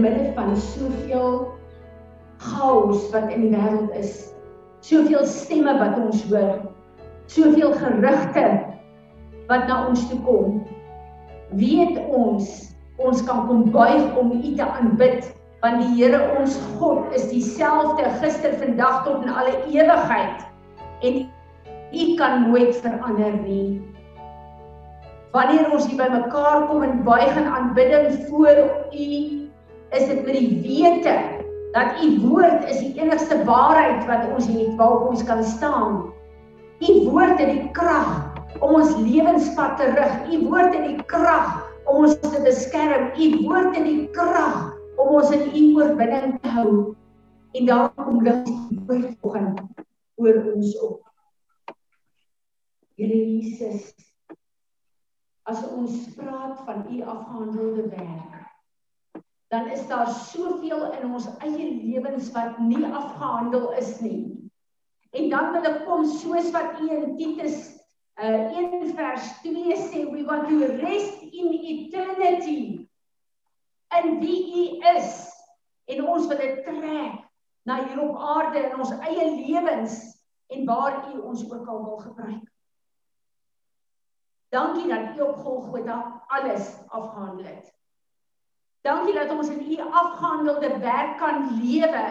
midde van soveel chaos wat in die wêreld is, soveel stemme wat ons hoor, soveel gerugte wat na ons toe kom, weet ons ons kan kom buig om U te aanbid want die Here ons God is dieselfde gister, vandag tot in alle ewigheid en U kan nooit verander nie. Wanneer ons hier bymekaar kom en buig in aanbidding voor U, is dit met die wete dat U woord is die enigste waarheid wat ons het waarop ons kan staan. U woord het die krag om ons lewenspad te rig. U woord het die krag om ons te beskerm. U woord het die krag om ons in u oorbinding te hou en daarom lig die woord vanoggend oor ons op. Here Jesus, as ons praat van u afgehandelde werk, dan is daar soveel in ons eie lewens wat nie afgehandel is nie. En dan wil ek kom soos wat u in Titus uh 1 vers 2 sê, we want to rest in eternity in wie u is en ons wil dit trek na hier op aarde in ons eie lewens en waar u ons ook al wil gebruik. Dankie dat u op Golgotha alles afgehandel het. Dankie dat ons in u afgehandelde werk kan lewe.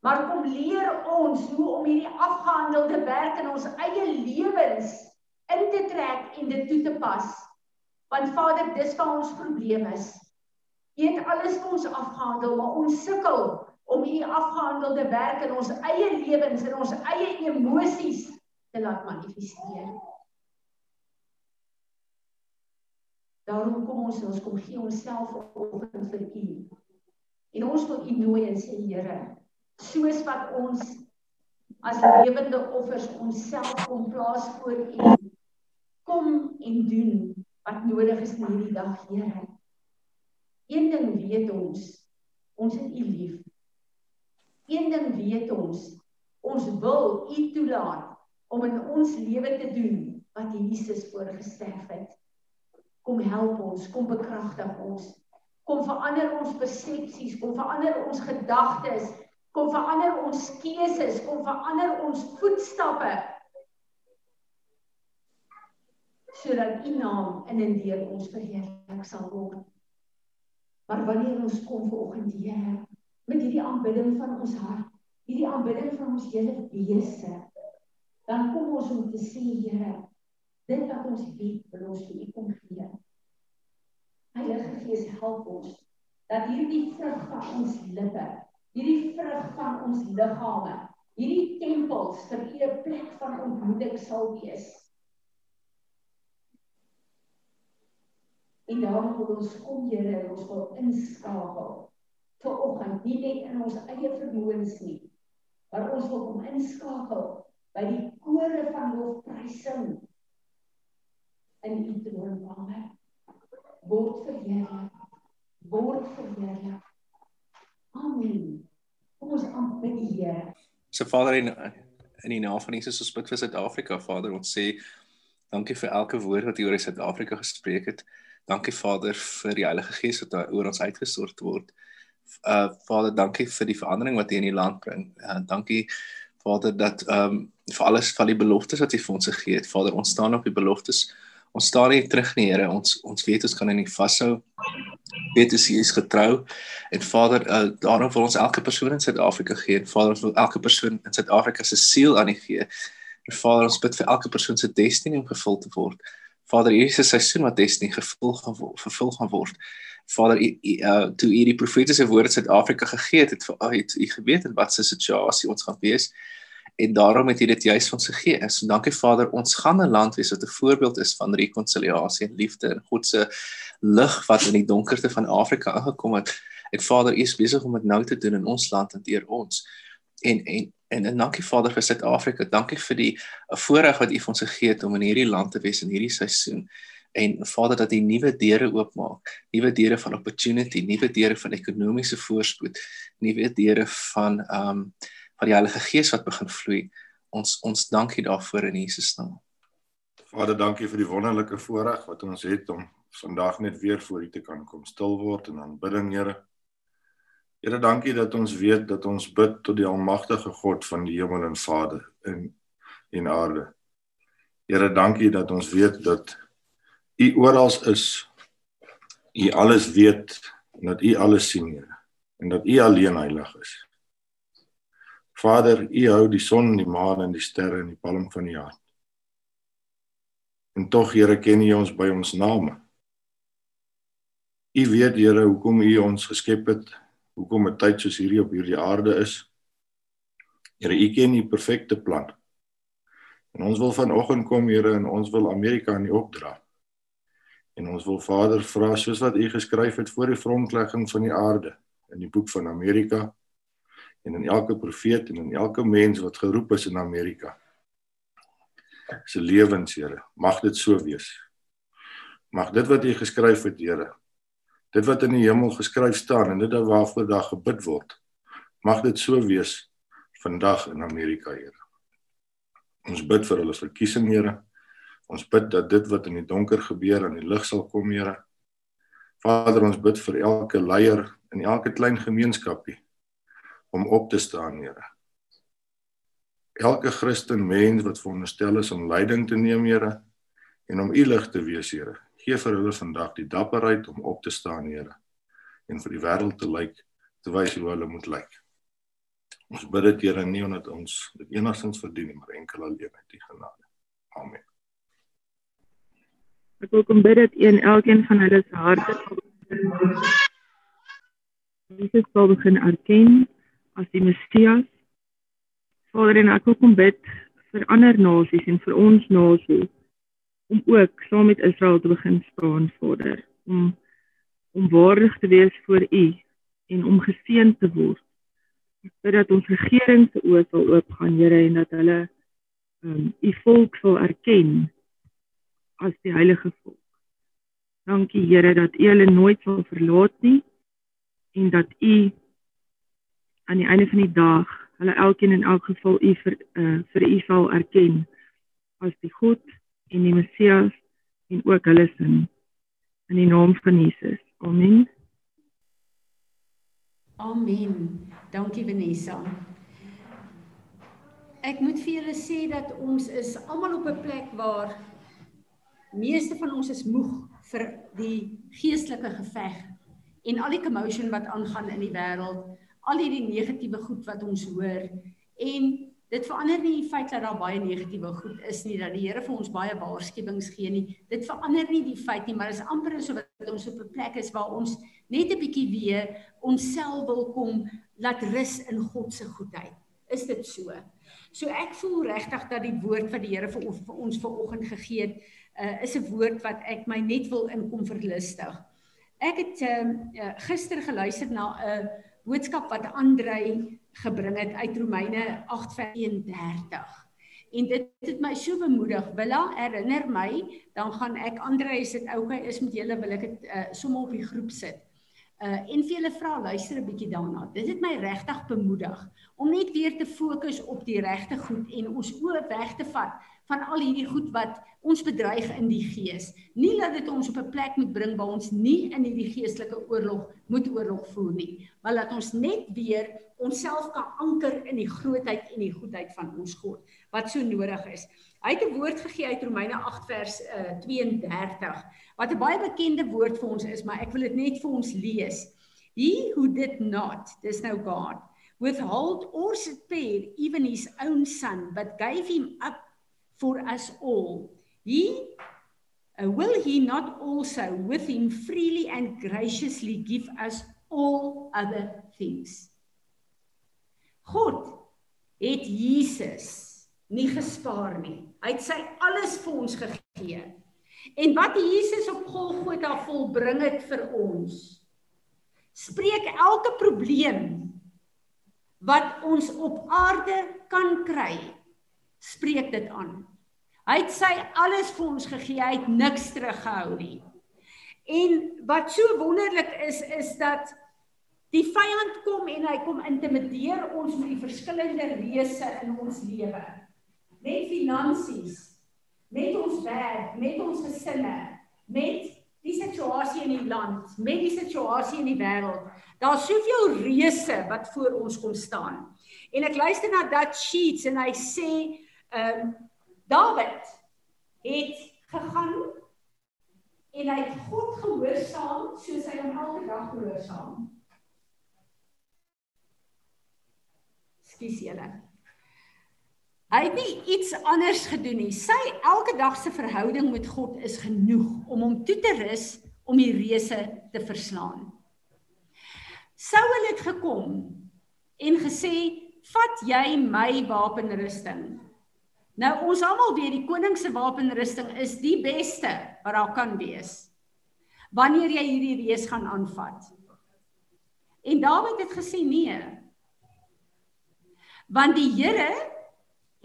Maar kom leer ons hoe om hierdie afgehandelde werk in ons eie lewens in te trek en dit toe te pas. Want Vader, dis waar ons probleem is. U het alles vir ons afgehandel, maar ons sukkel om u afgehandelde werk in ons eie lewens en ons eie emosies te laat manifesteer. Daarom kom ons ons kom gee onsself op vir u. En ons wil u nooi en sê Here, soos wat ons as lewende offers onsself kom plaas voor u, kom en doen wat nodig is in hierdie dag, Here. Een ding weet ons, ons het U lief. Een ding weet ons, ons wil U toelaat om in ons lewe te doen wat Jesus voorgesterf het. Kom help ons, kom bekragtig ons. Kom verander ons persepsies, kom verander ons gedagtes, kom verander ons keuses, kom verander ons voetstappe sodat U naam in en deur ons verheerlik sal word. Maar wanneer ons kom ver oggend Here met hierdie aanbidding van ons hart, hierdie aanbidding van ons hele wese, dan kom ons om te sê Here, dit wat ons weet, wil ons vir U kom gee. Heilige Gees, help ons dat hierdie vrug van ons lippe, hierdie vrug van ons liggame, hierdie tempels vir U 'n plek van ontmoeting sal wees. En daarom wil ons kom Here ons wil inskakel vir oggend nie net in ons eie vermoëns nie, maar ons wil kom inskakel by die kore van lofprysing in U troonkamer. Word verheerlik. Word verheerlik. Amen. Kom ons aanbid die Here. So Vader in in die naam van Jesus ons bid vir Suid-Afrika Vader ons sê dankie vir elke woord wat U oor Suid-Afrika gespreek het. Dankie Vader vir die Heilige Gees wat oor ons uitgestort word. Uh Vader, dankie vir die verandering wat U in die land bring. Uh dankie Vader dat ehm um, vir alles van die beloftes wat U vir ons gegee het. Vader, ons staan op die beloftes. Ons staan nie terug nie, Here. Ons ons weet ons kan in nie vashou. Weet as U is getrou. En Vader, uh daarom wil ons elke persoon in Suid-Afrika gee. En Vader, ons wil elke persoon in Suid-Afrika se siel aan U gee. En Vader, ons bid vir elke persoon se destiny om gevul te word. Vader, hier is 'n seisoen wat destiny gevul gaan word, vervul gaan word. Vader, u uh, toe u die profetiese woorde Suid-Afrika gegee het, het vir u geweet in watter situasie ons gaan wees en daarom het u dit juis van se gegee. So dankie Vader, ons gaan 'n land wees wat 'n voorbeeld is van rekonsiliasie en liefde en God se lig wat in die donkerte van Afrika aangekom het. En Vader, u is besig om dit nou te doen in ons land en deur ons. En en En en dankie Vader vir Suid-Afrika. Dankie vir die voorreg wat U vir ons gegee het om in hierdie land te wees in hierdie seisoen. En Vader dat U nuwe deure oopmaak, nuwe deure van opportunity, nuwe deure van ekonomiese voorspoed, nuwe deure van ehm um, van die Heilige Gees wat begin vloei. Ons ons dankie daarvoor in Jesus naam. Vader, dankie vir die wonderlike voorreg wat ons het om vandag net weer voor U te kan kom stil word en aanbidding, Here. Here, dankie dat ons weet dat ons bid tot die almagtige God van die hemel en Vader in en aarde. Here, dankie dat ons weet dat U oral is. U alles weet en dat U alles sien, Here, en dat U alleen heilig is. Vader, U hou die son en die maan en die sterre in die palm van U hand. En tog, Here, ken U ons by ons name. U weet, Here, hoekom U ons geskep het hoekom 'n tyd soos hierdie op hierdie aarde is. Here, U ken die perfekte plan. En ons wil vanoggend kom, Here, en ons wil Amerika in U opdra. En ons wil Vader vra soos wat U geskryf het voor die grondlegging van die aarde in die boek van Amerika en in elke profeet en in elke mens wat geroep is in Amerika. Se lewens, Here, mag dit so wees. Mag dit wat U geskryf het, Here, dit wat in die hemel geskryf staan en dit waarvoor daar gebid word mag dit so wees vandag in Amerika Here ons bid vir hulle verkiesing Here ons bid dat dit wat in die donker gebeur aan die lig sal kom Here Vader ons bid vir elke leier in elke klein gemeenskapie om op te staan Here elke Christen mens wat veronderstel is om leiding te neem Here en om u lig te wees Here Gee vir hulle vandag die dapperheid om op te staan, Here, en vir die wêreld te lyk te wys hoe hulle moet lyk. Ons bid dit, Here, nie omdat ons dit enigstens verdien nie, maar enkel alleen uit U genade. Amen. Ek wil kom bid dat een elkeen van hulle se harte Jesus sal begin erken as die Messias. Vader, en ek wil kom bid vir ander nasies en vir ons nasie om ook saam met Israel te begin staan Vader om om waardig te wees voor U en om geseën te word. Ek bid dat ons regering se oë sal oopgaan Here en dat hulle um, U volk sal erken as die heilige volk. Dankie Here dat U hulle nooit sal verlaat nie en dat U aan die einde van die dag hulle elkeen in elk geval U vir uh, vir U sal erken as die God en die Messias en ook hulle sin in die naam van Jesus. Amen. Amen. Dankie Vanessa. Ek moet vir julle sê dat ons is almal op 'n plek waar meeste van ons is moeg vir die geestelike geveg en al die commotion wat aangaan in die wêreld, al hierdie negatiewe goed wat ons hoor en Dit verander nie die feit dat daar baie negatiewe goed is nie dat die Here vir ons baie waarskuwings gee nie. Dit verander nie die feit nie, maar is amper asof ons op 'n plek is waar ons net 'n bietjie weer onsself wil kom laat rus in God se goedheid. Is dit so? So ek voel regtig dat die woord wat die Here vir vir ons vanoggend gegee het, uh, is 'n woord wat ek my net wil inkom verlustig. Ek het uh, gister geluister na 'n uh, boodskap wat Andrei gebring het uit Romeine 8:31. En dit het my so bemoedig. Willa herinner my, dan gaan ek Andre is dit oukei is met julle wil ek dit uh, sommer op die groep sit. Uh en vir julle vra luister 'n bietjie daarna. Dit het my regtig bemoedig om net weer te fokus op die regte goed en ons oë weg te vat van al hierdie goed wat ons bedreig in die gees. Nie dat dit ons op 'n plek moet bring waar ons nie in hierdie geestelike oorlog moet oorlog voer nie, maar laat ons net weer onsself kan anker in die grootheid en die goedheid van ons God wat so nodig is. Hy het 'n woord gegee uit Romeine 8 vers uh, 32 wat 'n baie bekende woord vir ons is, maar ek wil dit net vir ons lees. He who did not, dis nou God, withhold or spare even his own son, but gave him up for us all. He uh, will he not also with him freely and graciously give us all other things. God het Jesus nie gespaar nie. Hy het sy alles vir ons gegee. En wat Jesus op Golgotha volbring het vir ons, spreek elke probleem wat ons op aarde kan kry spreek dit aan. Hy het sy alles vir ons gegee, hy het niks teruggehou nie. En wat so wonderlik is is dat die vyand kom en hy kom intimideer ons met die verskillende reëse in ons lewe. Met finansies, met ons werk, met ons gesinne, met die situasie in die land, met die situasie in die wêreld. Daar's soveel reëse wat voor ons kom staan. En ek luister na dat sheets en hy sê, ehm um, Dawid het gegaan en hy het God gehoorsaam soos hy hom elke dag gehoorsaam. Skus julle. Hy het nie iets anders gedoen nie. Sy elke dag se verhouding met God is genoeg om hom toe te rus om die reëse te verslaan. Sou hulle dit gekom en gesê, "Vat jy my wapenrusting." Nou ons almal weet die koning se wapenrusting is die beste wat daar kan wees. Wanneer jy hierdie reus gaan aanvat. En Dawid het gesê nee. Want die Here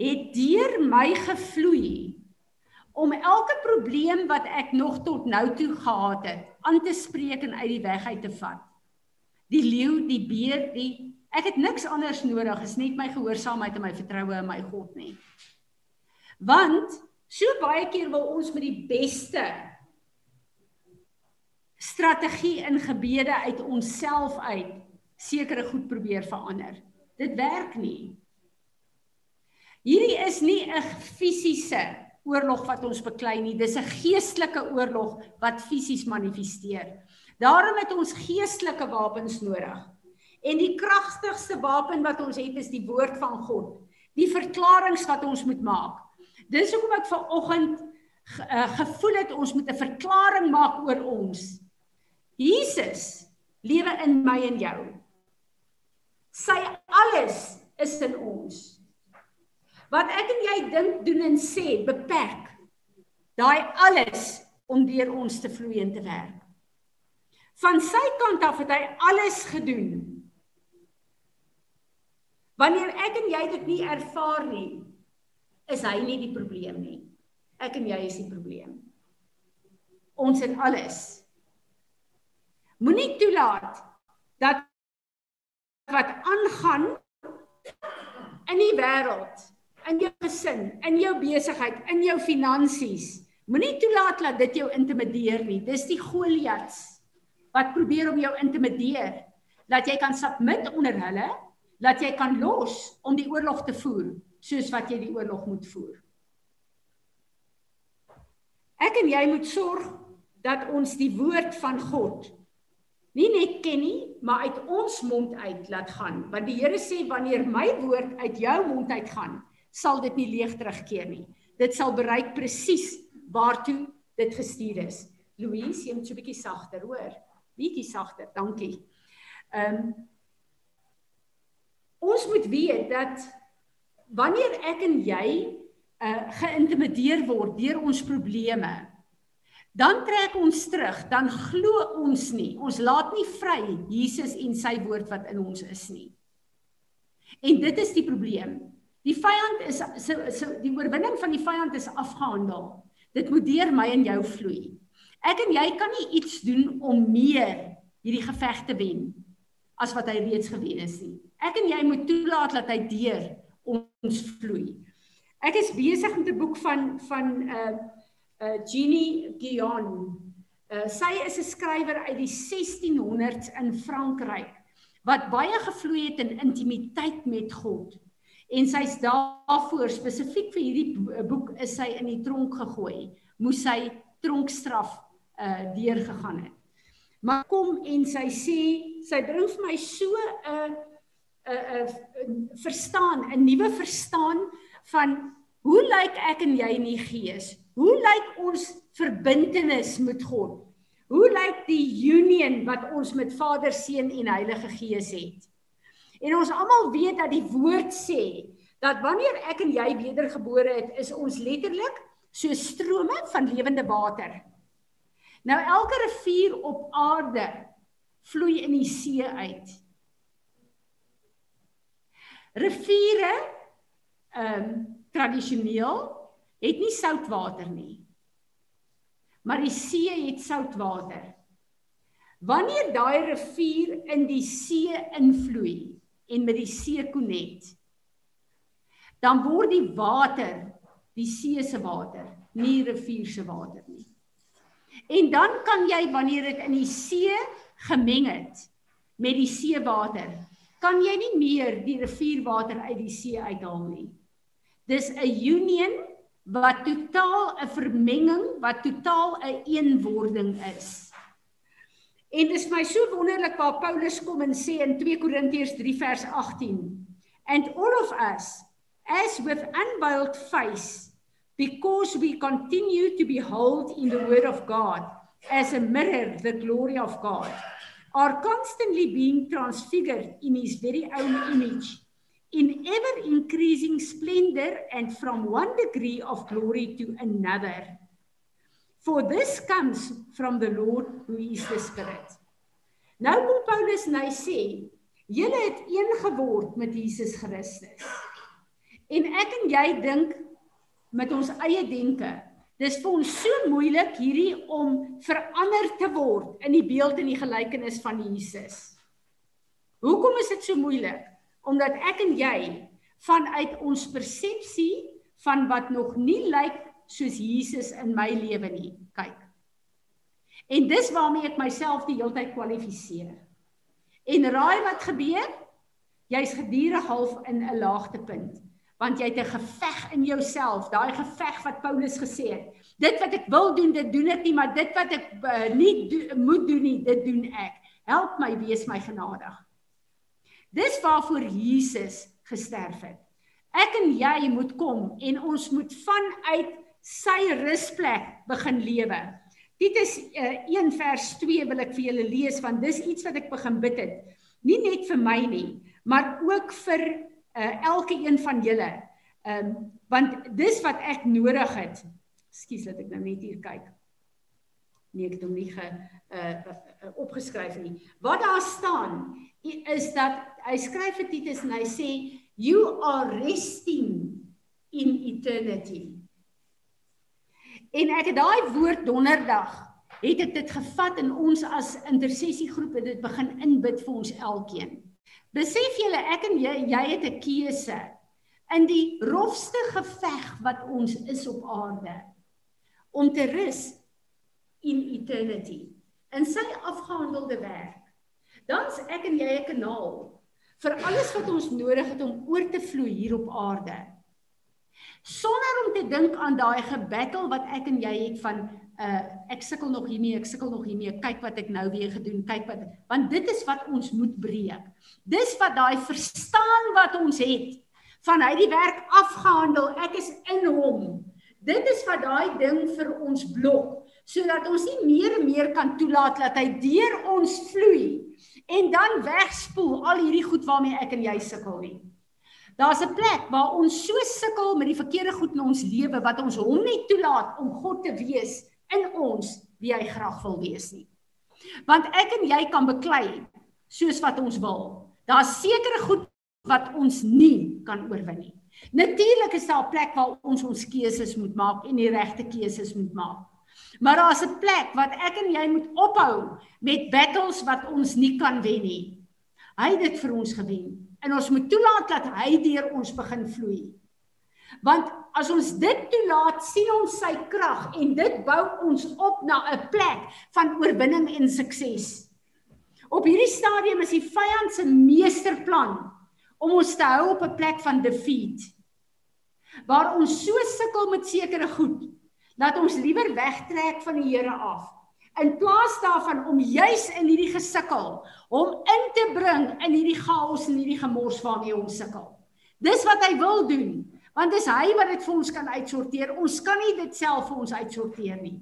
het deur my gevloei om elke probleem wat ek nog tot nou toe gehad het aan te spreek en uit die weg uit te vat. Die leeu, die beer, die ek het niks anders nodig is net my gehoorsaamheid en my vertroue in my God nie. Want so baie keer wil ons met die beste strategie in gebede uit onsself uit sekere goed probeer verander. Dit werk nie. Hierdie is nie 'n fisiese oorlog wat ons beklei nie, dis 'n geestelike oorlog wat fisies manifesteer. Daarom het ons geestelike wapens nodig. En die kragtigste wapen wat ons het is die woord van God. Die verklaringe wat ons moet maak. Dis hoekom ek vanoggend uh, gevoel het ons moet 'n verklaring maak oor ons. Jesus lewe in my en jou. Sy alles is in ons. Wat ek en jy dink, doen en sê, beperk daai alles om deur ons te vloei en te werk. Van sy kant af het hy alles gedoen. Wanneer ek en jy dit nie ervaar nie, is hy nie die probleem nie. Ek en jy is die probleem. Ons het alles. Moenie toelaat dat wat aangaan in die wêreld in jou gesin, in jou besigheid, in jou finansies. Moenie toelaat dat dit jou intimideer nie. Dis die Goliats wat probeer om jou intimideer. Dat jy kan submit onder hulle, dat jy kan los om die oorlog te voer soos wat jy die oorlog moet voer. Ek en jy moet sorg dat ons die woord van God nie net ken nie, maar uit ons mond uit laat gaan. Want die Here sê wanneer my woord uit jou mond uit gaan, sal dit nie leeg terugkeer nie. Dit sal bereik presies waartoe dit gestuur is. Louise, jy moet so 'n bietjie sagter, hoor. Bietjie sagter, dankie. Ehm um, Ons moet weet dat wanneer ek en jy uh geïntimideer word deur ons probleme, dan trek ons terug, dan glo ons nie. Ons laat nie vry Jesus en sy woord wat in ons is nie. En dit is die probleem. Die vyand is so so die oorwinning van die vyand is afgehandel. Dit moet deur my en jou vloei. Ek en jy kan nie iets doen om meer hierdie geveg te wen as wat hy reeds gewen is nie. Ek en jy moet toelaat dat hy deur ons vloei. Ek is besig met 'n boek van van 'n uh, uh Jeannie Guyon. Uh sy is 'n skrywer uit die 1600s in Frankryk wat baie gevloei het in intimiteit met God. En sy's daarvoor spesifiek vir hierdie boek is sy in die tronk gegooi. Moes sy tronkstraf uh deurgegaan het. Maar kom en sy sê sy bring vir my so 'n 'n 'n verstaan, 'n nuwe verstaan van hoe lyk ek en jy in die gees? Hoe lyk ons verbintenis met God? Hoe lyk die union wat ons met Vader, Seun en Heilige Gees het? En ons almal weet dat die woord sê dat wanneer ek en jy wedergebore het, is ons letterlik so strome van lewende water. Nou elke rivier op aarde vloei in die see uit. Riviere ehm um, tradisioneel het nie soutwater nie. Maar die see het soutwater. Wanneer daai rivier in die see invloei, en met die see konnet dan word die water die see se water nie rivier se water nie En dan kan jy wanneer dit in die see gemeng het met die seewater, kan jy nie meer die rivierwater uit die see uithaal nie. Dis 'n union wat totaal 'n vermenging, wat totaal 'n een eenwording is. En dit is my so wonderlik waar Paulus kom en sê in 2 Korintiërs 3 vers 18, and all of us as with unveiled face because we continue to behold in the word of God as a mirror the glory of God are constantly being transfigured in his very own image in ever increasing splendor and from one degree of glory to another for this comes from the Lord who is the spirit nou kom Paulus en hy sê julle het een geword met Jesus Christus en ek en jy dink met ons eie denke. Dis vir ons so moeilik hierdie om verander te word in die beeld en die gelykenis van Jesus. Hoekom is dit so moeilik? Omdat ek en jy vanuit ons persepsie van wat nog nie lyk soos Jesus in my lewe nie, kyk. En dis waarmee ek myself die hele tyd kwalifiseer. En raai wat gebeur? Jy's gedurig half in 'n laagtepunt want jy het 'n geveg in jouself, daai geveg wat Paulus gesê het. Dit wat ek wil doen, dit doen ek nie, maar dit wat ek uh, nie do, moet doen nie, dit doen ek. Help my wees my genadig. Dis waarvoor Jesus gesterf het. Ek en jy moet kom en ons moet vanuit sy rusplek begin lewe. Dit is uh, 1 vers 2 wil ek vir julle lees want dis iets wat ek begin bid het. Nie net vir my nie, maar ook vir uh, elke een van julle. Ehm um, want dis wat ek nodig het. Ekskuus dat ek nou net hier kyk. Nee, ek het hom nie ge uh, opgeskryf nie. Wat daar staan is dat hy skryf vir Titus en hy sê you are resting in eternity. En ek het daai woord donderdag het ek dit gevat in ons as intersessiegroep en dit begin inbid vir ons elkeen. Besef julle ek en jy jy het 'n keuse in die rofste geveg wat ons is op aarde om te rus in eternity en sy afgehandelde werk. Dan's ek en jy 'n kanaal vir alles wat ons nodig het om oor te vloei hier op aarde. Sonder om te dink aan daai gebattle wat ek en jy het van uh ek sukkel nog hiermee, ek sukkel nog hiermee. Kyk wat ek nou weer gedoen. Kyk wat want dit is wat ons moet breek. Dis wat daai verstaan wat ons het van hy die werk afgehandel. Ek is in hom. Dit is wat daai ding vir ons blok sodat ons nie meer en meer kan toelaat dat hy deur ons vloei en dan wegspoel al hierdie goed waarmee ek en jy sukkel nie. Daar's 'n plek waar ons so sukkel met die verkeerde goed in ons lewe wat ons hom nie toelaat om God te wees in ons wie hy graag wil wees nie. Want ek en jy kan beklei soos wat ons wil. Daar's sekere goed wat ons nie kan oorwin nie. Natuurlik is daar 'n plek waar ons ons keuses moet maak en die regte keuses moet maak. Maar daar's 'n plek wat ek en jy moet ophou met battles wat ons nie kan wen nie. Hy het dit vir ons gewen en ons moet toelaat dat hy deur ons begin vloei. Want as ons dit toelaat, sien ons sy krag en dit bou ons op na 'n plek van oorwinning en sukses. Op hierdie stadium is die vyand se meesterplan om ons te hou op 'n plek van defeat. Waar ons so sukkel met sekere goed, dat ons liewer wegtrek van die Here af. In plaas daarvan om juis in hierdie gesukkel hom in te bring in hierdie chaos en hierdie gemors waarmee ons sukkel. Dis wat hy wil doen want dis hy wat dit vir ons kan uitsorteer. Ons kan nie dit self vir ons uitsorteer nie.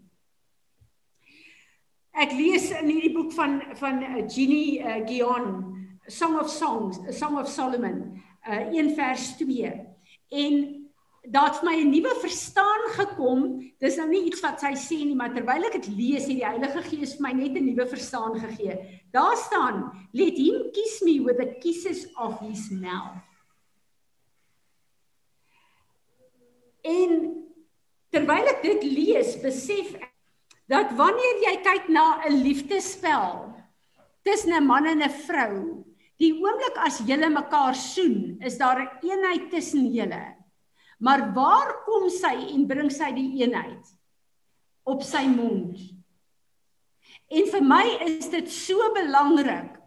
Ek lees in hierdie boek van van uh, Jeannie uh, Gion, Song of Songs, Song of Solomon, uh, 1 vers 2. En daar het my 'n nuwe verstaan gekom. Dis nou nie iets wat sy sê nie, maar terwyl ek dit lees, het die Heilige Gees vir my net 'n nuwe verstaan gegee. Daar staan, "Let him kiss me with the kisses of his mouth." En terwyl ek dit lees, besef ek dat wanneer jy kyk na 'n liefdespel tussen 'n man en 'n vrou, die oomblik as julle mekaar soen, is daar 'n eenheid tussen julle. Maar waar kom sy en bring sy die eenheid? Op sy mond. En vir my is dit so belangrik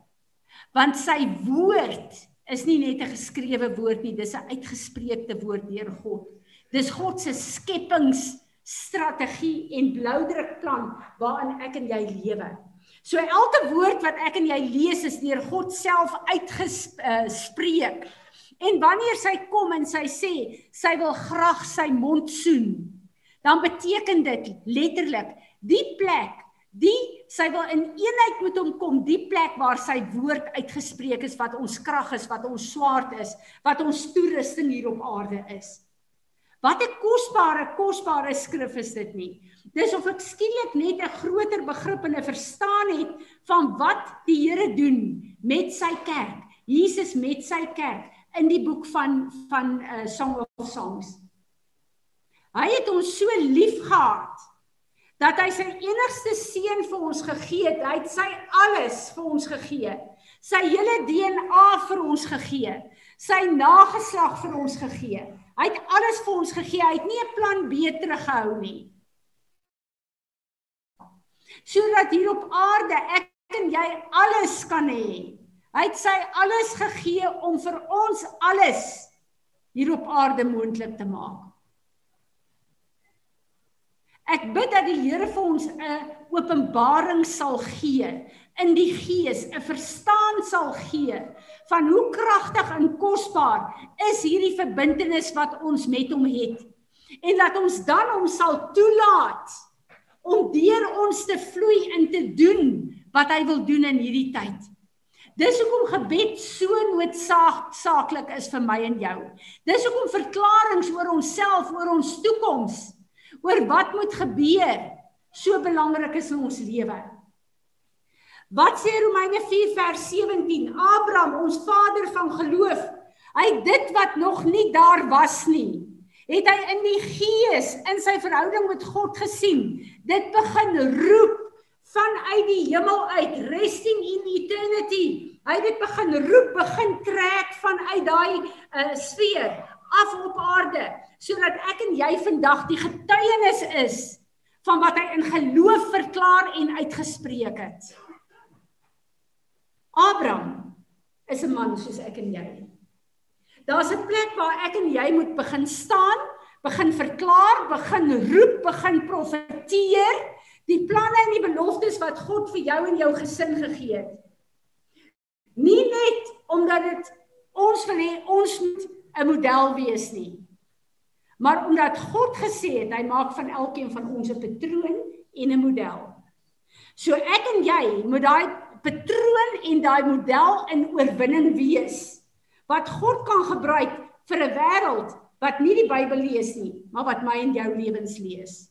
want sy woord is nie net 'n geskrewe woord nie, dis 'n uitgespreekte woord deur God. Dis God se skepingsstrategie en bloudrukplan waarin ek en jy lewe. So elke woord wat ek en jy lees is deur God self uitgespreek. En wanneer sy kom en sy sê sy wil graag sy mond soen, dan beteken dit letterlik die plek Die sy wil in eenheid met hom kom, die plek waar sy woord uitgespreek is wat ons krag is, wat ons swaard is, wat ons toerusting hier op aarde is. Wat 'n kosbare, kosbare skrif is dit nie. Dis of ek skielik net 'n groter begrip en 'n verstaan het van wat die Here doen met sy kerk. Jesus met sy kerk in die boek van van uh, Song of Songs. Hy het ons so lief gehad dat hy sy enigste seun vir ons gegee het. Hy het sy alles vir ons gegee. Sy hele DNA vir ons gegee. Sy nageslag vir ons gegee. Hy het alles vir ons gegee. Hy het nie 'n plan B teruggehou nie. Sodat hier op aarde ek en jy alles kan hê. Hy het sy alles gegee om vir ons alles hier op aarde moontlik te maak. Ek bid dat die Here vir ons 'n openbaring sal gee in die gees, 'n verstaan sal gee van hoe kragtig en kosbaar is hierdie verbintenis wat ons met hom het. En dat ons dan hom sal toelaat om deur ons te vloei en te doen wat hy wil doen in hierdie tyd. Dis hoekom gebed so noodsaaklik is vir my en jou. Dis hoekom verklaringe oor onsself, oor ons toekoms oor wat moet gebeur so belangrik is in ons lewe. Wat sê Romeine 4 vers 17? Abraham, ons vader van geloof, hy dit wat nog nie daar was nie, het hy in die gees in sy verhouding met God gesien. Dit begin roep vanuit die hemel uit, resting in eternity. Hy het dit begin roep, begin trek vanuit daai uh, sfeer af op aarde sodat ek en jy vandag die getuienis is van wat hy in geloof verklaar en uitgespreek het. Abraham is 'n man soos ek en jy. Daar's 'n plek waar ek en jy moet begin staan, begin verklaar, begin roep, begin profeteer die planne en die beloftes wat God vir jou en jou gesin gegee het. Nie net omdat dit ons wil hê ons moet 'n model wees nie. Maar omdat God gesê het hy maak van elkeen van ons 'n patroon en 'n model. So ek en jy moet daai patroon en daai model in oorwinning wees wat God kan gebruik vir 'n wêreld wat nie die Bybel lees nie, maar wat my en jou lewens lees.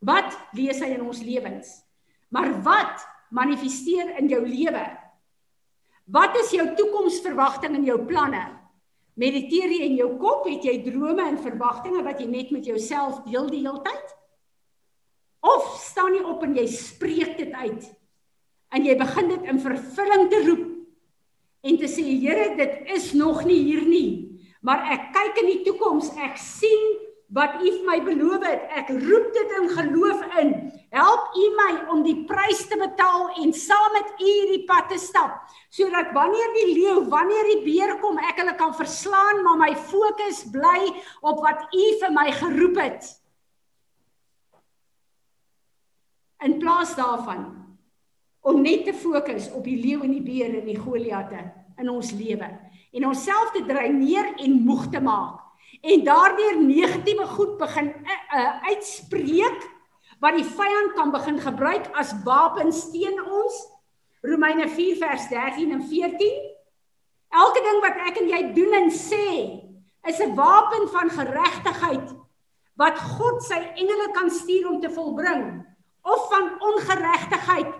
Wat lees hy in ons lewens? Maar wat manifesteer in jou lewe? Wat is jou toekomsverwagting en jou planne? Mediteer jy in jou kop? Het jy drome en verwagtinge wat jy net met jouself deel die hele tyd? Of staan jy op en jy spreek dit uit? En jy begin dit in vervulling te roep en te sê Here, dit is nog nie hier nie, maar ek kyk in die toekoms, ek sien wat U vir my beloof het. Ek roep dit in geloof in. Help U my om die prys te betaal en saam met U hierdie pad te stap, sodat wanneer die leeu, wanneer die beer kom, ek hulle kan verslaan, maar my fokus bly op wat U vir my geroep het. In plaas daarvan om net te fokus op die leeu en die beer en die Goliatte in ons lewe en onsself te dreineer en moeg te maak en daardeur negatiewe goed begin uh, uh, uitspreek wat die vyand kan begin gebruik as wapens teen ons. Romeine 4 vers 13 en 14. Elke ding wat ek en jy doen en sê is 'n wapen van geregtigheid wat God sy engele kan stuur om te volbring of van ongeregtigheid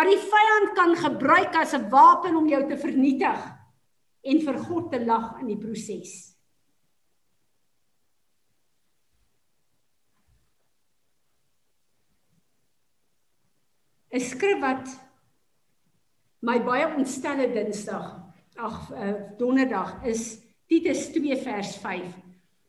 wat die vyand kan gebruik as 'n wapen om jou te vernietig en vir God te lag in die proses. 'n skrif wat my baie ontstelle Dinsdag, ag uh, Donderdag is Titus 2 vers 5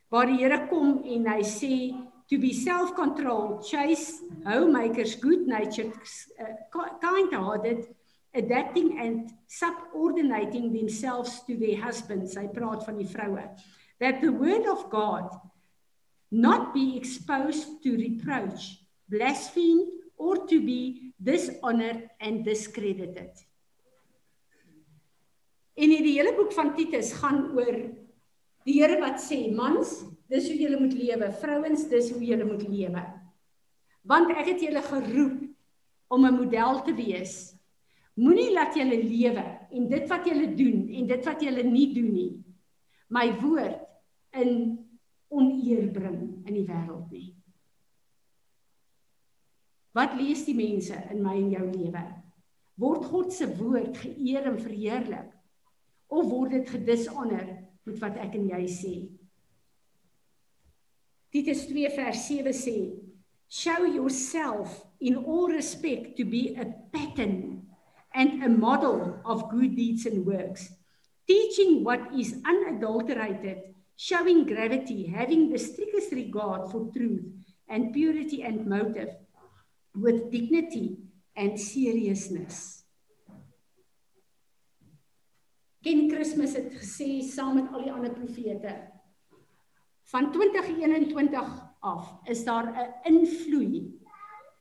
waar die Here kom en hy sê to be self-controlled, chaste, homemakers, good-natured, uh, kind-hearted, adapting and subordinating themselves to their husbands. Hy praat van die vroue. That the word of God not be exposed to reproach, blasphemed or to be dishonored and discredited. En in die hele boek van Titus gaan oor die Here wat sê mans, dis hoe julle moet lewe, vrouens, dis hoe julle moet lewe. Want ek het julle geroep om 'n model te wees Moenie laat julle lewe en dit wat julle doen en dit wat julle nie doen nie my woord in oneer bring in die wêreld nie. Wat lees die mense in my en jou lewe? Word God se woord geëer en verheerlik of word dit gedishonor met wat ek en jy sê? Titus 2 vers 7 sê: Show yourself in all respect to be a pattern and a model of good deeds and works, teaching what is unadulterated, showing gravity, having the strictest regard for truth and purity and motive, with dignity and seriousness. Ken Christmas het gesê saam met al die ander profete van 2021 af is daar 'n invloed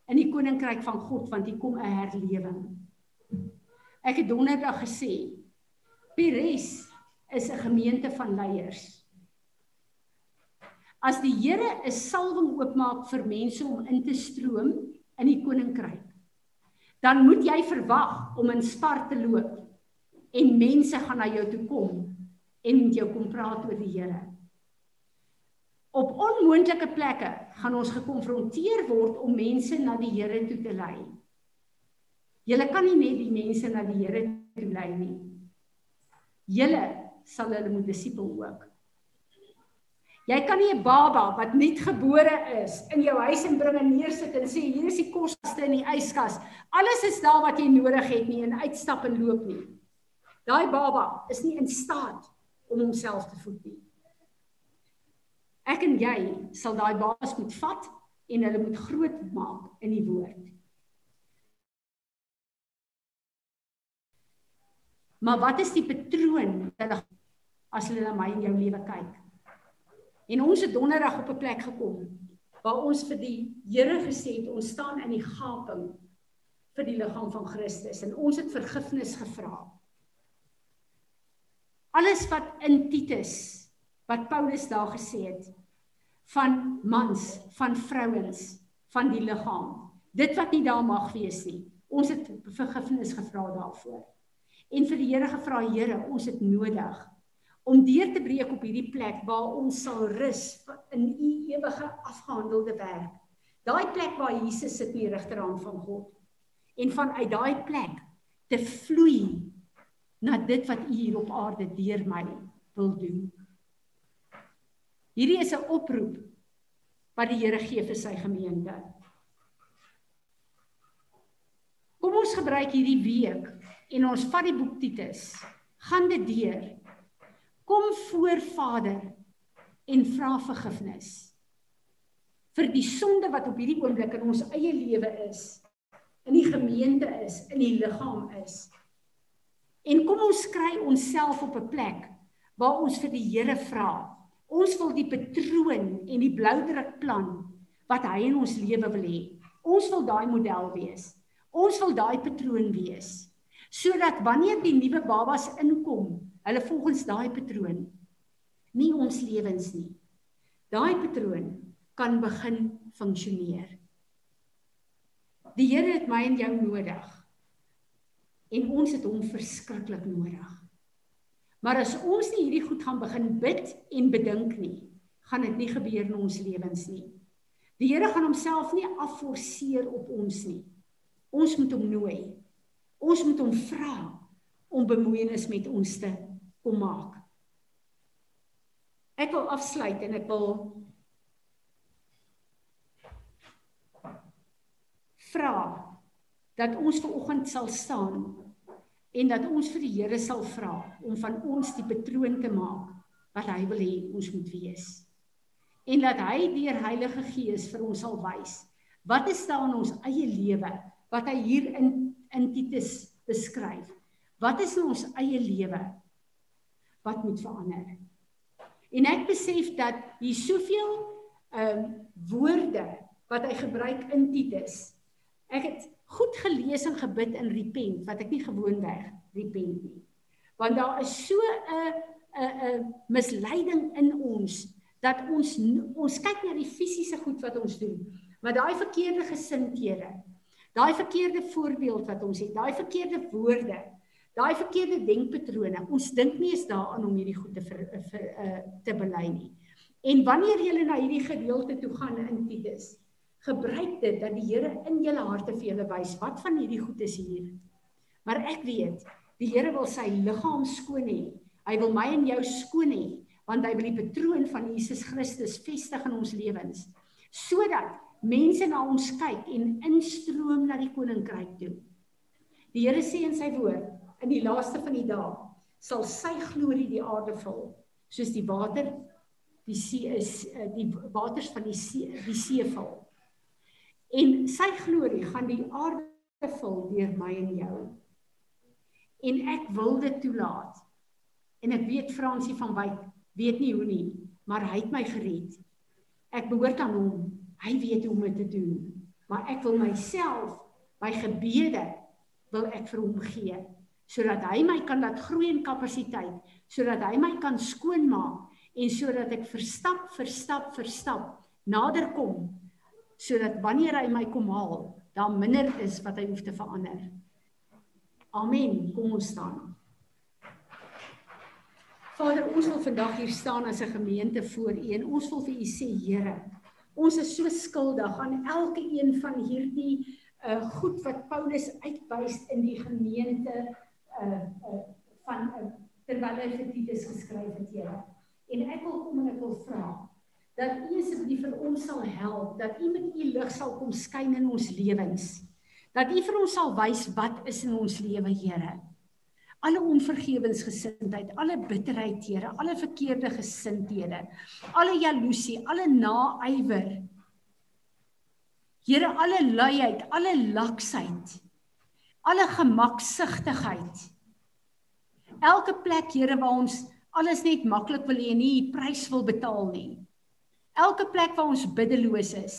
in die koninkryk van God want hier kom 'n herlewing. Ek het donderdag gesê Pires is 'n gemeente van leiers. As die Here 'n salwing oopmaak vir mense om in te stroom in die koninkryk, dan moet jy verwag om in spar te loop en mense gaan na jou toe kom en met jou kom praat oor die Here. Op onmoontlike plekke gaan ons gekonfronteer word om mense na die Here toe te lei. Julle kan nie net die mense na die Here toe lei nie. Julle sal hulle moet disipel ook. Jy kan nie 'n baba wat net gebore is in jou huis en bring en neersit en sê hier is die koste in die yskas. Alles is daar wat jy nodig het nie en uitstap en loop nie. Daai baba is nie in staat om homself te voed nie. Ek en jy sal daai babas moet vat en hulle moet groot maak in die woord. Maar wat is die patroon hulle as hulle na my en jou lewe kyk? En ons het donderdag op 'n plek gekom waar ons vir die Here gesê het ons staan in die gaping vir die liggaam van Christus en ons het vergifnis gevra. Alles wat in Titus wat Paulus daar gesê het van mans, van vrouens, van die liggaam. Dit wat nie daar mag wees nie. Ons het vergifnis gevra daarvoor en vir die Here gevra, Here, ons het nodig om deur te breek op hierdie plek waar ons sal rus in u ewige afgehandelde werk. Daai plek waar Jesus sit in die regterhand van God. En vanuit daai plek te vloei na dit wat u hier op aarde deur my wil doen. Hierdie is 'n oproep wat die Here gee vir sy gemeente. Kom ons gebruik hierdie week en ons vat die boek Titus, gaan dit deur. Kom voor Vader en vra vergifnis vir die sonde wat op hierdie oomblik in ons eie lewe is, in die gemeente is, in die liggaam is. En kom ons kry onsself op 'n plek waar ons vir die Here vra. Ons wil die patroon en die bloudruk plan wat hy in ons lewe wil hê. Ons wil daai model wees. Ons wil daai patroon wees sodat wanneer die nuwe babas inkom, hulle volgens daai patroon nie ons lewens nie. Daai patroon kan begin funksioneer. Die Here het my en jou nodig. En ons het hom verskriklik nodig. Maar as ons nie hierdie goed gaan begin bid en bedink nie, gaan dit nie gebeur in ons lewens nie. Die Here gaan homself nie afforceer op ons nie. Ons moet hom nooi. Ons moet hom vra om bemoeienis met ons te kom maak. Ek wil afsluit en ek wil vra dat ons ver oggend sal staan en dat ons vir die Here sal vra om van ons die patroon te maak wat hy wil hê ons moet wees. en dat hy deur Heilige Gees vir ons sal wys wat is daar in ons eie lewe wat hy hier in in Titus beskryf. Wat is in ons eie lewe wat moet verander? En ek besef dat hier soveel ehm um, woorde wat hy gebruik in Titus. Ek het goed gelees en gebid in repent wat ek nie gewoonweg repent nie. Want daar is so 'n 'n 'n misleiding in ons dat ons ons kyk na die fisiese goed wat ons doen, maar daai verkeerde gesindhede, daai verkeerde voorbeeld wat ons het, daai verkeerde woorde, daai verkeerde denkpatrone, ons dink nie eens daaraan om hierdie goed te vir, vir uh, te bely nie. En wanneer jy na hierdie gedeelte toe gaan in Titus, gebruik dit dat die Here in julle harte vir julle wys wat van hierdie goed is hier. Maar ek weet, die Here wil sy liggaam skoon hê. Hy wil my en jou skoon hê want hy wil die patroon van Jesus Christus vestig in ons lewens sodat mense na ons kyk en instroom na die koninkryk toe. Die Here sê in sy woord in die laaste van die dae sal sy glorie die aarde vul soos die water die see is eh, die waters van die see die see vul. En sy glorie gaan die aarde vul deur my en jou. En ek wil dit toelaat. En ek weet Fransie van Wyk weet nie hoe nie, maar hy het my gered. Ek behoort aan hom. Hy weet hoe om dit te doen. Maar ek wil myself, my gebede wil ek vir hom gee sodat hy my kan laat groei in kapasiteit, sodat hy my kan skoonmaak en sodat ek verstap vir stap vir stap nader kom sodat wanneer hy my kom haal, daar minder is wat hy hoef te verander. Amen. Kom ons staan. Vader, ons wil vandag hier staan as 'n gemeente voor U en ons wil vir U sê, Here, ons is so skuldig aan elke een van hierdie uh goed wat Paulus uitwys in die gemeente uh uh van uh, terwyl hy vir Titus geskryf het, Here. En ek wil kom en ek wil vra dat U asseblief vir ons sal help, dat U met U lig sal kom skyn in ons lewens. Dat U vir ons sal wys wat is in ons lewe, Here alle onvergewensgesindheid, alle bitterheid, Here, alle verkeerde gesindhede, alle jaloesie, alle naaiwer. Here, alle luiheid, alle laksheid, alle gemaksigtigheid. Elke plek, Here, waar ons alles net maklik wil hê en nie prys wil betaal nie. Elke plek waar ons biddeloos is,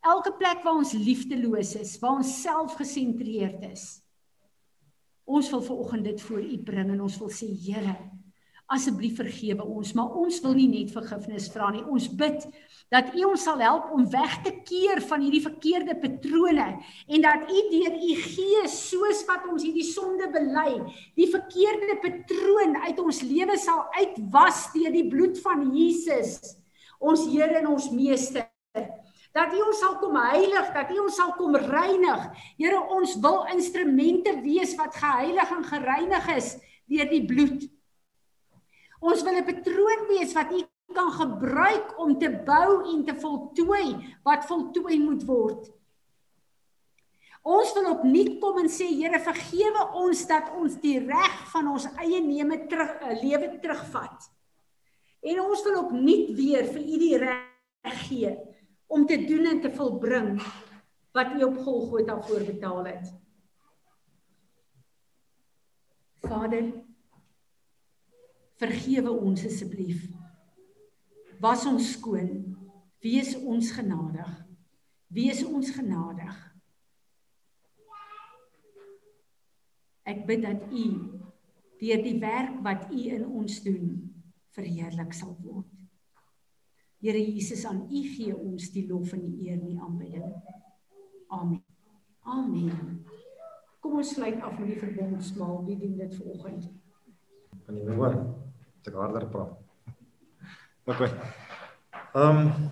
elke plek waar ons liefdeloos is, waar ons selfgesentreerd is. Ons wil ver oggend dit voor U bring en ons wil sê Here, asseblief vergewe ons, maar ons wil nie net vergifnis vra nie. Ons bid dat U ons sal help om weg te keer van hierdie verkeerde patrone en dat U deur U Gees soos wat ons hierdie sonde bely, die verkeerde patroon uit ons lewe sal uitwas deur die bloed van Jesus, ons Here en ons Meester dat U ons sal kom heilig, dat U ons sal kom reinig. Here, ons wil instrumente wees wat geheilig en gereinig is deur die bloed. Ons wil 'n patroon wees wat U kan gebruik om te bou en te voltooi wat voltooi moet word. Ons wil opnuut kom en sê Here vergewe ons dat ons die reg van ons eie neeme terug uh, lewe terugvat. En ons wil opnuut weer vir U die reg gee om te doen en te volbring wat U op Golgotha voorbetaal het. Vader, vergewe ons asseblief. Was ons skoon. Wees ons genadig. Wees ons genadig. Ek bid dat U deur die werk wat U in ons doen verheerlik sal word. Here Jesus aan U gee ons die lof en die eer en die aanbidding. Amen. Amen. Kom ons sluit af met die verbondsmaal. Wie doen dit vanoggend? Kan jy my hoor? Ek harder praat. OK. Ehm um,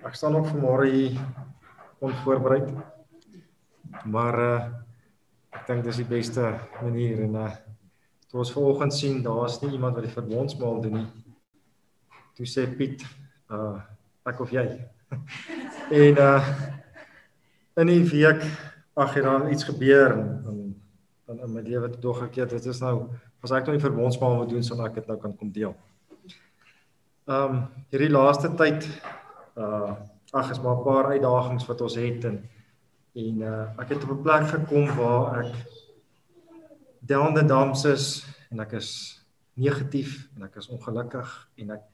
Ek staan ook vanmôre hier onvoorbereid. Maar uh ek dink dis die beste manier en uh toe ons vanoggend sien daar's nie iemand wat die verbondsmaal doen nie toe sê Piet, uh ek of jy. en uh in die week ag het daar iets gebeur en dan in my lewe toe dog ek dit is nou as ek nou die verbondsmaal moet doen sal ek dit nou kan kom deel. Um, hierdie laaste tyd uh ag is maar 'n paar uitdagings wat ons het en en uh ek het op 'n plek gekom waar ek down the dumps is en ek is negatief en ek is ongelukkig en ek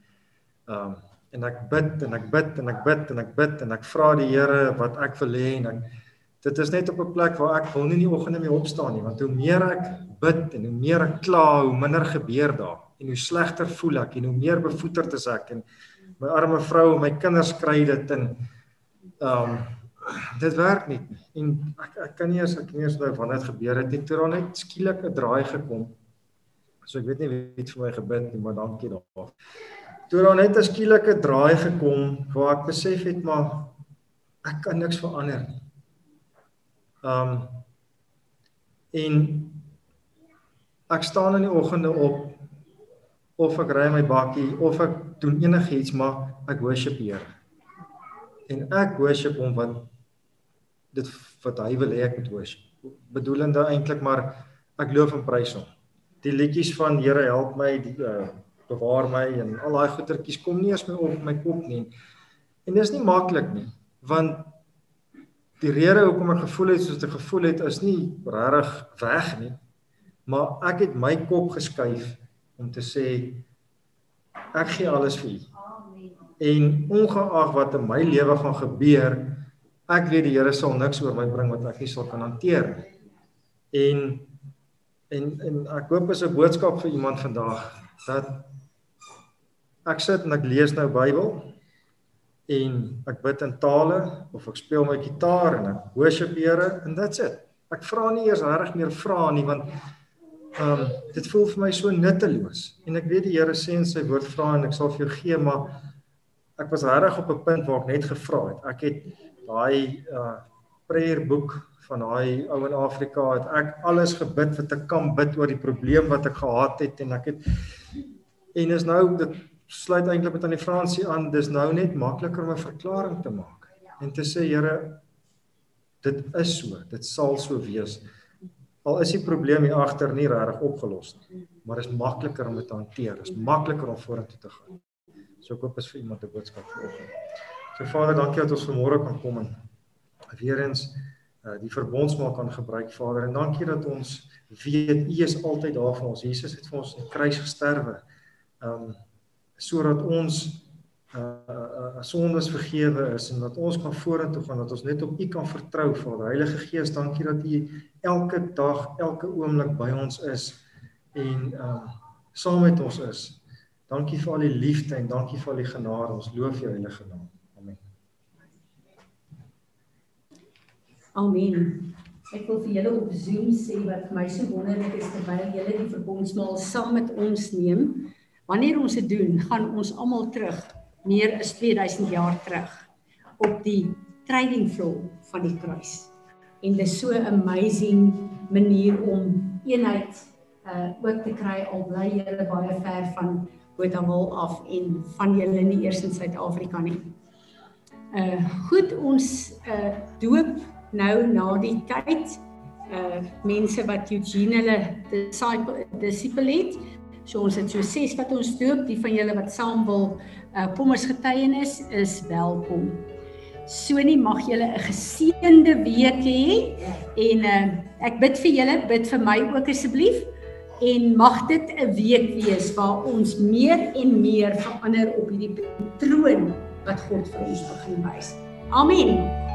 ehm um, en ek bid en ek bid en ek bid en ek bid en ek vra die Here wat ek wil hê en ek dit is net op 'n plek waar ek wil nie in die oggende mee opstaan nie want hoe meer ek bid en hoe meer ek kla hoe minder gebeur daar en hoe slegter voel ek en hoe meer bevoeterd is ek en my arme vrou en my kinders kry dit en ehm um, dit werk nie. En ek ek kan nie eens ek nie eens nou wanneer dit gebeur het nie. Toe dan net skielik 'n draai gekom. So ek weet nie wie het vir my gebid nie maar dankie daarvoor toe dan net 'n skielike draai gekom waar ek besef het maar ek kan niks verander nie. Um, en ek staan in die oggende op of ek ry my bakkie of ek doen enigiets maar ek worship die Here. En ek worship hom wat dit wat hy wil hê ek moet worship. Bedoelende eintlik maar ek loof en prys hom. Die liedjies van Here help my die uh, bewaar my en al daai goetertjies kom nie eens my op my kop nie. En dis nie maklik nie want die rede hoekom ek gevoel het soos ek gevoel het is nie regtig weg nie. Maar ek het my kop geskuif om te sê ek gee alles vir U. Amen. En ongeag wat in my lewe gaan gebeur, ek weet die Here sal niks oor my bring wat ek nie sal kan hanteer nie. En en en ek hoop is 'n boodskap vir iemand vandag dat ek sit en ek lees nou Bybel en ek bid in tale of ek speel my gitaar en ek worship die Here en that's it. Ek vra nie eers regtig meer vra nie want Ehm um, dit voel vir my so nutteloos en ek weet die Here sê in sy woord vra en ek sal vir jou gee maar ek was regtig op 'n punt waar ek net gevra het. Ek het daai uh prayer boek van daai ou in Afrika het ek alles gebid wat ek kan bid oor die probleem wat ek gehad het en ek het en is nou dit sluit eintlik met aan die Fransie aan dis nou net makliker om 'n verklaring te maak en te sê Here dit is so dit sal so wees al is die probleem hier agter nie regtig opgelos nie, maar is makliker om dit te hanteer. Is makliker om vorentoe te gaan. So ek hoop is vir iemand 'n boodskap vanoggend. So Vader, dankie dat ons vanmôre kan kom en weer eens uh, die verbondsmaal kan gebruik, Vader, en dankie dat ons weet U is altyd daar vir ons. Jesus het vir ons aan die kruis gesterwe. Um sodat ons uh sondes vergewe is en dat ons kan vorentoe gaan dat ons net op U kan vertrou Vader. Heilige Gees, dankie dat U elke dag, elke oomblik by ons is en um saam met ons is. Dankie vir al die liefde en dankie vir al die genade. Ons loof U heilige naam. Amen. Ek wil vir julle op Zoom sê wat vir my so wonderlik is terwyl julle die verbondsmaal saam met ons neem. Wanneer ons dit doen, gaan ons almal terug meer as 2000 jaar terug op die trading floor van die kruis. En dit is so 'n amazing manier om eenheid uh ook te kry al bly julle baie ver van Botawil af en van julle nie eers in Suid-Afrika nie. Uh goed ons uh doop nou na die tyd uh mense wat Eugene hulle disciple disciple het So ons het so ses wat ons doop, die van julle wat saam wil uh, as getuienis is welkom. So nie mag julle 'n geseënde week hê en uh, ek bid vir julle, bid vir my ook asseblief en mag dit 'n week wees waar ons meer en meer verander op hierdie troon wat God vir ons begin wys. Amen.